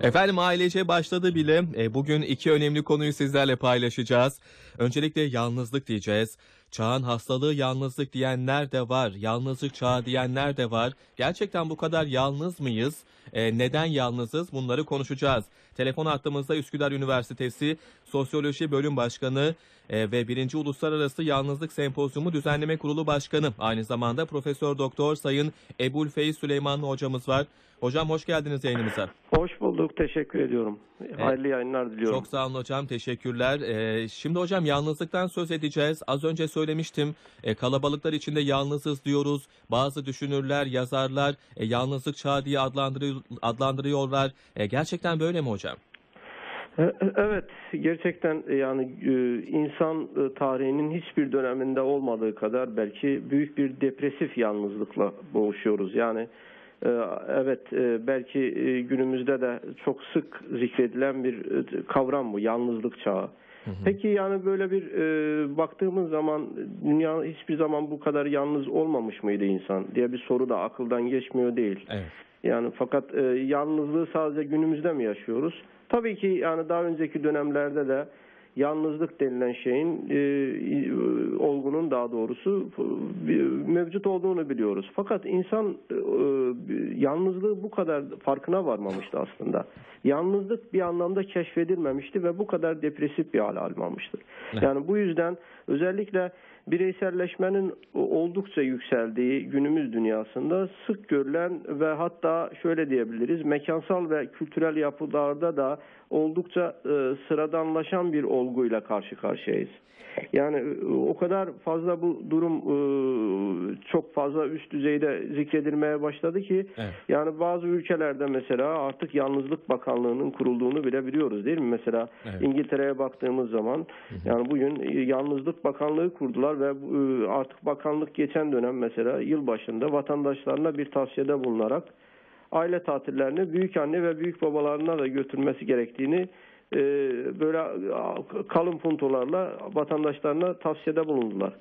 Efendim ailece başladı bile. E, bugün iki önemli konuyu sizlerle paylaşacağız. Öncelikle yalnızlık diyeceğiz. Çağın hastalığı yalnızlık diyenler de var. Yalnızlık çağı diyenler de var. Gerçekten bu kadar yalnız mıyız? E, neden yalnızız? Bunları konuşacağız. Telefon hattımızda Üsküdar Üniversitesi Sosyoloji Bölüm Başkanı e, ve 1. Uluslararası Yalnızlık Sempozyumu Düzenleme Kurulu Başkanı. Aynı zamanda Profesör Doktor Sayın Ebul Feyz Süleymanlı hocamız var. Hocam hoş geldiniz yayınımıza. Hoş bulduk. Teşekkür ediyorum. Hayırlı yayınlar diliyorum. Çok sağ olun hocam. Teşekkürler. Ee, şimdi hocam yalnızlıktan söz edeceğiz. Az önce söylemiştim. e, kalabalıklar içinde yalnızız diyoruz. Bazı düşünürler, yazarlar e, yalnızlık çağı diye adlandırıyor, adlandırıyorlar. E, gerçekten böyle mi hocam? E- e- Evet, gerçekten e, yani insan tarihinin hiçbir döneminde olmadığı kadar belki büyük bir depresif yalnızlıkla boğuşuyoruz. Yani evet belki günümüzde de çok sık zikredilen bir kavram bu yalnızlık çağı. Peki yani böyle bir e, baktığımız zaman dünya hiçbir zaman bu kadar yalnız olmamış mıydı insan diye bir soru da akıldan geçmiyor değil. Evet. Yani fakat e, yalnızlığı sadece günümüzde mi yaşıyoruz? Tabii ki yani daha önceki dönemlerde de yalnızlık denilen şeyin e, e, olgunun daha doğrusu e, mevcut olduğunu biliyoruz. Fakat insan e, yalnızlığı bu kadar farkına varmamıştı aslında. Yalnızlık bir anlamda keşfedilmemişti ve bu kadar depresif bir hale almamıştır. Evet. Yani bu yüzden özellikle bireyselleşmenin oldukça yükseldiği günümüz dünyasında sık görülen ve hatta şöyle diyebiliriz mekansal ve kültürel yapılarda da oldukça e, sıradanlaşan bir olguyla karşı karşıyayız. Yani e, o kadar fazla bu durum e, çok fazla üst düzeyde zikredilmeye başladı ki Evet. yani bazı ülkelerde mesela artık Yalnızlık Bakanlığı'nın kurulduğunu bile biliyoruz değil mi? Mesela Evet. İngiltere'ye baktığımız zaman yani bugün Yalnızlık Bakanlığı kurdular ve e, artık bakanlık geçen dönem mesela yılbaşında vatandaşlarına bir tavsiyede bulunarak aile tatillerini büyük anne ve büyük babalarına da götürmesi gerektiğini e, böyle kalın puntolarla vatandaşlarına tavsiyede bulundular.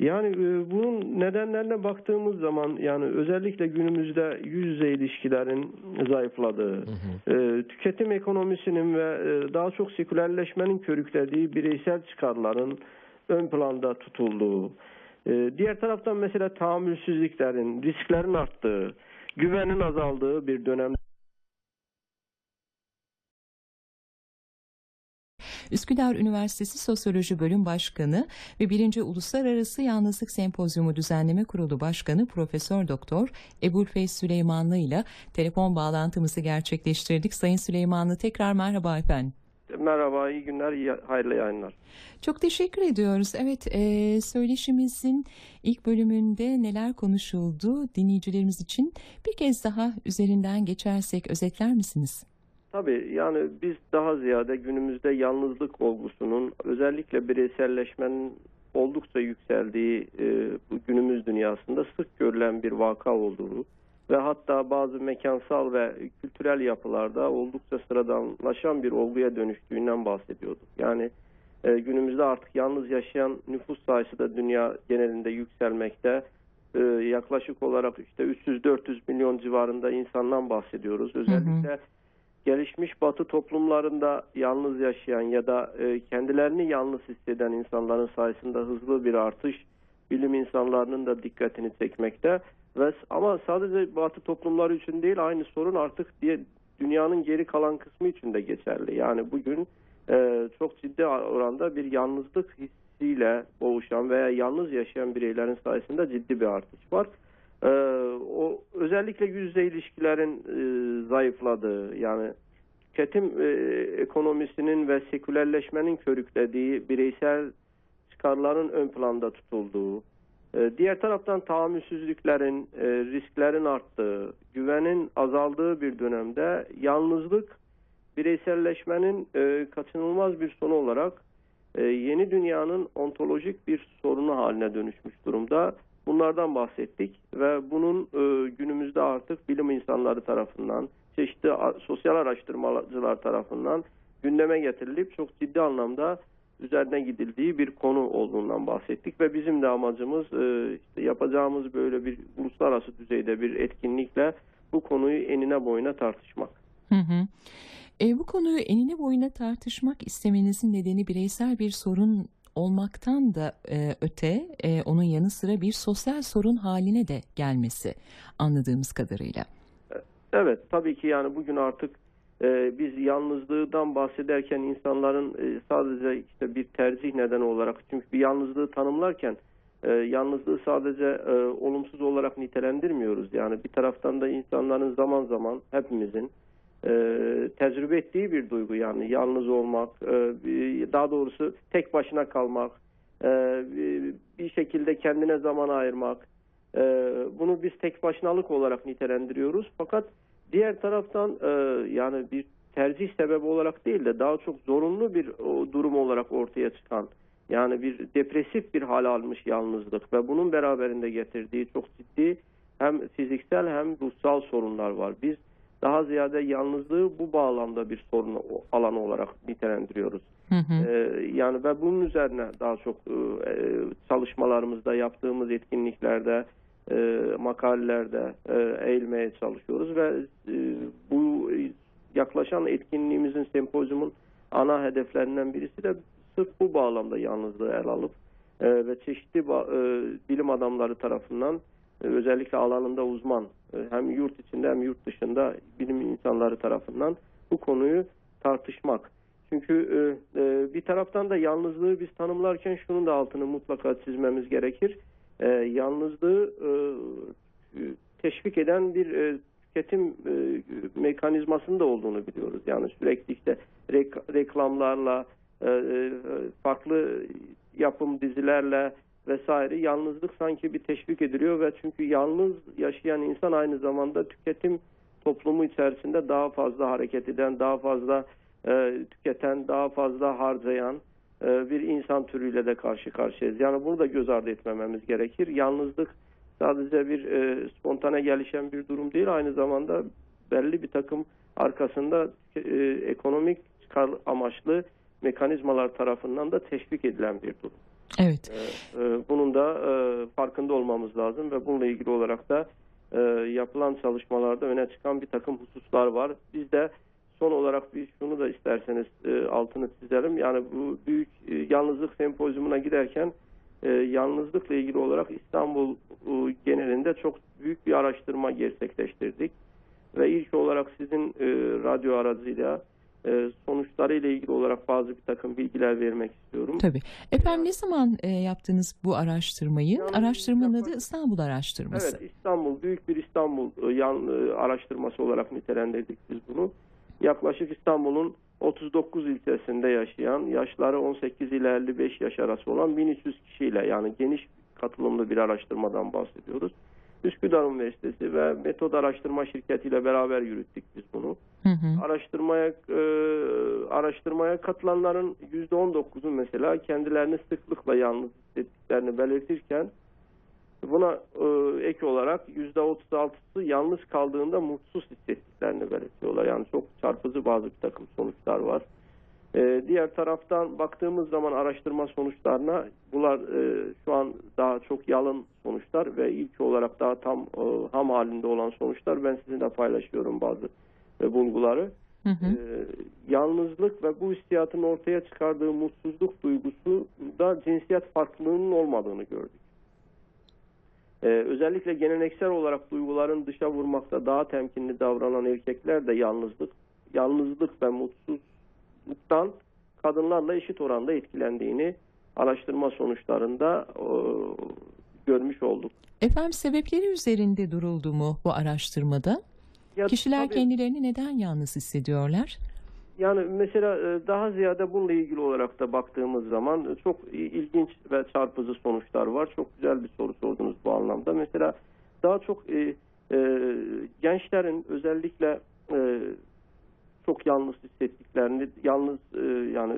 Yani e, bunun nedenlerine baktığımız zaman yani özellikle günümüzde yüz yüze ilişkilerin zayıfladığı, e, tüketim ekonomisinin ve daha çok sekülerleşmenin körüklediği bireysel çıkarların ön planda tutulduğu, e, diğer taraftan mesela tahammülsüzlüklerin, risklerin arttığı, güvenin azaldığı bir dönem Üsküdar Üniversitesi Sosyoloji Bölüm Başkanı ve 1. Uluslararası Yalnızlık Sempozyumu Düzenleme Kurulu Başkanı Profesör Doktor Ebul Feyz Süleymanlı ile telefon bağlantımızı gerçekleştirdik. Sayın Süleymanlı tekrar merhaba efendim. Merhaba, iyi günler, iyi- hayırlı yayınlar. Çok teşekkür ediyoruz. Evet, e, söyleşimizin ilk bölümünde neler konuşuldu dinleyicilerimiz için bir kez daha üzerinden geçersek özetler misiniz? Tabii yani biz daha ziyade günümüzde yalnızlık olgusunun özellikle bireyselleşmenin oldukça yükseldiği e, bu günümüz dünyasında sık görülen bir vaka olduğunu ve hatta bazı mekansal ve kültürel yapılarda oldukça sıradanlaşan bir olguya dönüştüğünden bahsediyorduk. Yani e, günümüzde artık yalnız yaşayan nüfus sayısı da dünya genelinde yükselmekte. E, yaklaşık olarak işte 300-400 milyon civarında insandan bahsediyoruz. Özellikle gelişmiş batı toplumlarında yalnız yaşayan ya da e, kendilerini yalnız hisseden insanların sayısında hızlı bir artış bilim insanlarının da dikkatini çekmekte ve ama sadece batı toplumları için değil aynı sorun artık diye dünyanın geri kalan kısmı için de geçerli. Yani bugün e, çok ciddi oranda bir yalnızlık hissiyle boğuşan veya yalnız yaşayan bireylerin sayısında ciddi bir artış var. Ee, o özellikle yüz yüze ilişkilerin e, zayıfladığı yani tüketim e, ekonomisinin ve sekülerleşmenin körüklediği bireysel çıkarların ön planda tutulduğu, e, diğer taraftan tahammülsüzlüklerin, e, risklerin arttığı, güvenin azaldığı bir dönemde yalnızlık bireyselleşmenin e, kaçınılmaz bir sonu olarak e, yeni dünyanın ontolojik bir sorunu haline dönüşmüş durumda. Bunlardan bahsettik ve bunun günümüzde artık bilim insanları tarafından, çeşitli sosyal araştırmacılar tarafından gündeme getirilip çok ciddi anlamda üzerine gidildiği bir konu olduğundan bahsettik ve bizim de amacımız e, işte yapacağımız böyle bir uluslararası düzeyde bir etkinlikle bu konuyu enine boyuna tartışmak. Hı hı. E, bu konuyu enine boyuna tartışmak istemenizin nedeni bireysel bir sorun olmaktan da e, öte e, onun yanı sıra bir sosyal sorun haline de gelmesi anladığımız kadarıyla. Evet tabii ki yani bugün artık e, biz yalnızlığından bahsederken insanların e, sadece işte bir tercih nedeni olarak çünkü bir yalnızlığı tanımlarken e, yalnızlığı sadece e, olumsuz olarak nitelendirmiyoruz. Yani bir taraftan da insanların zaman zaman hepimizin tecrübe ettiği bir duygu yani yalnız olmak, daha doğrusu tek başına kalmak, bir- şekilde kendine zaman ayırmak. Bunu biz tek başınalık olarak nitelendiriyoruz. Fakat diğer taraftan e, yani bir tercih sebebi olarak değil de daha çok zorunlu bir o, durum olarak ortaya çıkan yani bir depresif bir hal almış yalnızlık ve bunun beraberinde getirdiği çok ciddi hem fiziksel hem ruhsal sorunlar var. Biz daha ziyade yalnızlığı bu bağlamda bir sorun alanı olarak nitelendiriyoruz. Hı hı. Ee, yani ve bunun üzerine daha çok e, e, çalışmalarımızda yaptığımız etkinliklerde e, makalelerde e, eğilmeye çalışıyoruz ve e, bu yaklaşan etkinliğimizin sempozyumun ana hedeflerinden birisi de sırf bu bağlamda yalnızlığı el alıp e, ve çeşitli e, bilim adamları tarafından e, özellikle alanında uzman e, hem yurt içinde hem yurt dışında bilim insanları tarafından bu konuyu tartışmak. Çünkü e, e, bir taraftan da yalnızlığı biz tanımlarken şunun da altını mutlaka çizmemiz gerekir. E, yalnızlığı e, teşvik eden bir e, tüketim e, mekanizmasında olduğunu biliyoruz. Yani sürekli işte rek- reklamlarla, e, e, farklı yapım dizilerle vesaire yalnızlık sanki bir teşvik ediliyor ve çünkü yalnız yaşayan insan aynı zamanda tüketim toplumu içerisinde daha fazla hareket eden, daha fazla e, tüketen, daha fazla harcayan e, bir insan türüyle de karşı karşıyayız. Yani bunu da göz ardı etmememiz gerekir. Yalnızlık sadece bir e, spontane gelişen bir durum değil, aynı zamanda belli bir takım arkasında e, ekonomik çıkar amaçlı mekanizmalar tarafından da teşvik edilen bir durum. Evet. E, e, bunun da e, farkında olmamız lazım ve bununla ilgili olarak da e, yapılan çalışmalarda öne çıkan bir takım hususlar var. Biz de son olarak bir şunu da isterseniz e, altını çizelim. Yani bu büyük e, yalnızlık sempozyumuna giderken e, yalnızlıkla ilgili olarak İstanbul e, genelinde çok büyük bir araştırma gerçekleştirdik. Ve ilk olarak sizin e, radyo aracıyla e, sonuçları ile ilgili olarak bazı bir takım bilgiler vermek istiyorum. Tabii. Efendim ne zaman e, yaptınız bu araştırmayı? Yani Araştırmanın adı İstanbul Araştırması. Evet İstanbul büyük bir İstanbul e, yan e, araştırması olarak nitelendirdik biz bunu. Yaklaşık İstanbul'un 39 ilçesinde yaşayan yaşları 18 ile 55 yaş arası olan 1300 kişiyle yani geniş katılımlı bir araştırmadan bahsediyoruz. Üsküdar Üniversitesi ve Metod Araştırma Şirketi ile beraber yürüttük biz bunu. Hı hı. Araştırmaya e, araştırmaya katılanların %19'u mesela kendilerini sıklıkla yalnız hissettiklerini belirtirken buna e, ek olarak %36'sı yalnız kaldığında mutsuz hissettiklerini belirtiyorlar. Yani çok çarpıcı bazı bir takım sonuçlar var. E, diğer taraftan baktığımız zaman araştırma sonuçlarına bunlar e, şu an daha çok yalın sonuçlar ve ilk olarak daha tam e, ham halinde olan sonuçlar ben sizinle paylaşıyorum bazı e, bulguları. Hı hı. Ee, yalnızlık ve bu hissiyatın ortaya çıkardığı mutsuzluk duygusu da cinsiyet farklılığının olmadığını gördük. Ee, özellikle geleneksel olarak duyguların dışa vurmakta daha temkinli davranan erkekler de yalnızlık, yalnızlık ve mutsuzluktan kadınlarla eşit oranda etkilendiğini araştırma sonuçlarında e, görmüş olduk. Efendim sebepleri üzerinde duruldu mu bu araştırmada? Ya Kişiler tabii- kendilerini neden yalnız hissediyorlar? Yani mesela e, daha ziyade bununla ilgili olarak da baktığımız zaman e, çok ilginç ve çarpıcı sonuçlar var. Çok güzel bir soru sordunuz bu anlamda. Mesela daha çok e, e, gençlerin özellikle e, çok yalnız hissettiklerini, yalnız e, yani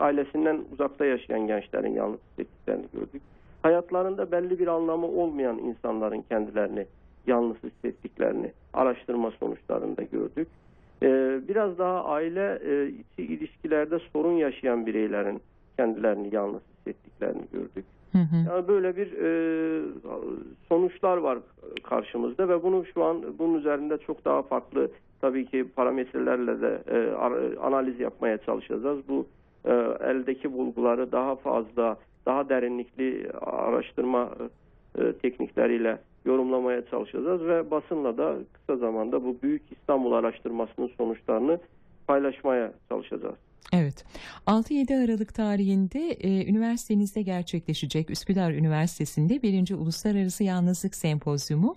ailesinden uzakta yaşayan gençlerin yalnız hissettiklerini gördük. Hayatlarında belli bir anlamı olmayan insanların kendilerini yalnız hissettiklerini araştırma sonuçlarında gördük. Ee, biraz daha aile e, içi ilişkilerde sorun yaşayan bireylerin kendilerini yalnız hissettiklerini gördük. Hı hı. Yani böyle bir e, sonuçlar var karşımızda ve bunu şu an bunun üzerinde çok daha farklı tabii ki parametrelerle de e, analiz yapmaya çalışacağız. Bu e, eldeki bulguları daha fazla, daha derinlikli araştırma e, teknikleriyle yorumlamaya çalışacağız ve basınla da kısa zamanda bu Büyük İstanbul araştırmasının sonuçlarını paylaşmaya çalışacağız. Evet. 6-7 Aralık tarihinde e, üniversitenizde gerçekleşecek Üsküdar Üniversitesi'nde 1. Uluslararası Yalnızlık Sempozyumu.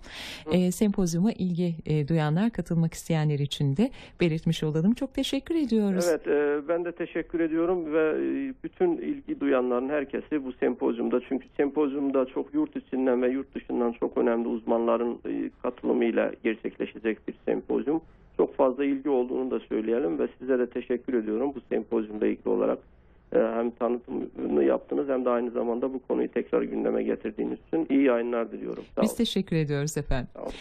E, sempozyuma ilgi e, duyanlar, katılmak isteyenler için de belirtmiş olalım. Çok teşekkür ediyoruz. Evet, e, ben de teşekkür ediyorum ve e, bütün ilgi duyanların herkesi bu sempozyumda çünkü sempozyumda çok yurt içinden ve yurt dışından çok önemli uzmanların e, katılımıyla gerçekleşecek bir sempozyum. Çok fazla ilgi olduğunu da söyleyelim ve size de teşekkür ediyorum bu sempozyumda ilgili olarak e, hem tanıtımını yaptınız hem de aynı zamanda bu konuyu tekrar gündeme getirdiğiniz için iyi yayınlar diliyorum. Sağ olun. Biz teşekkür ediyoruz efendim.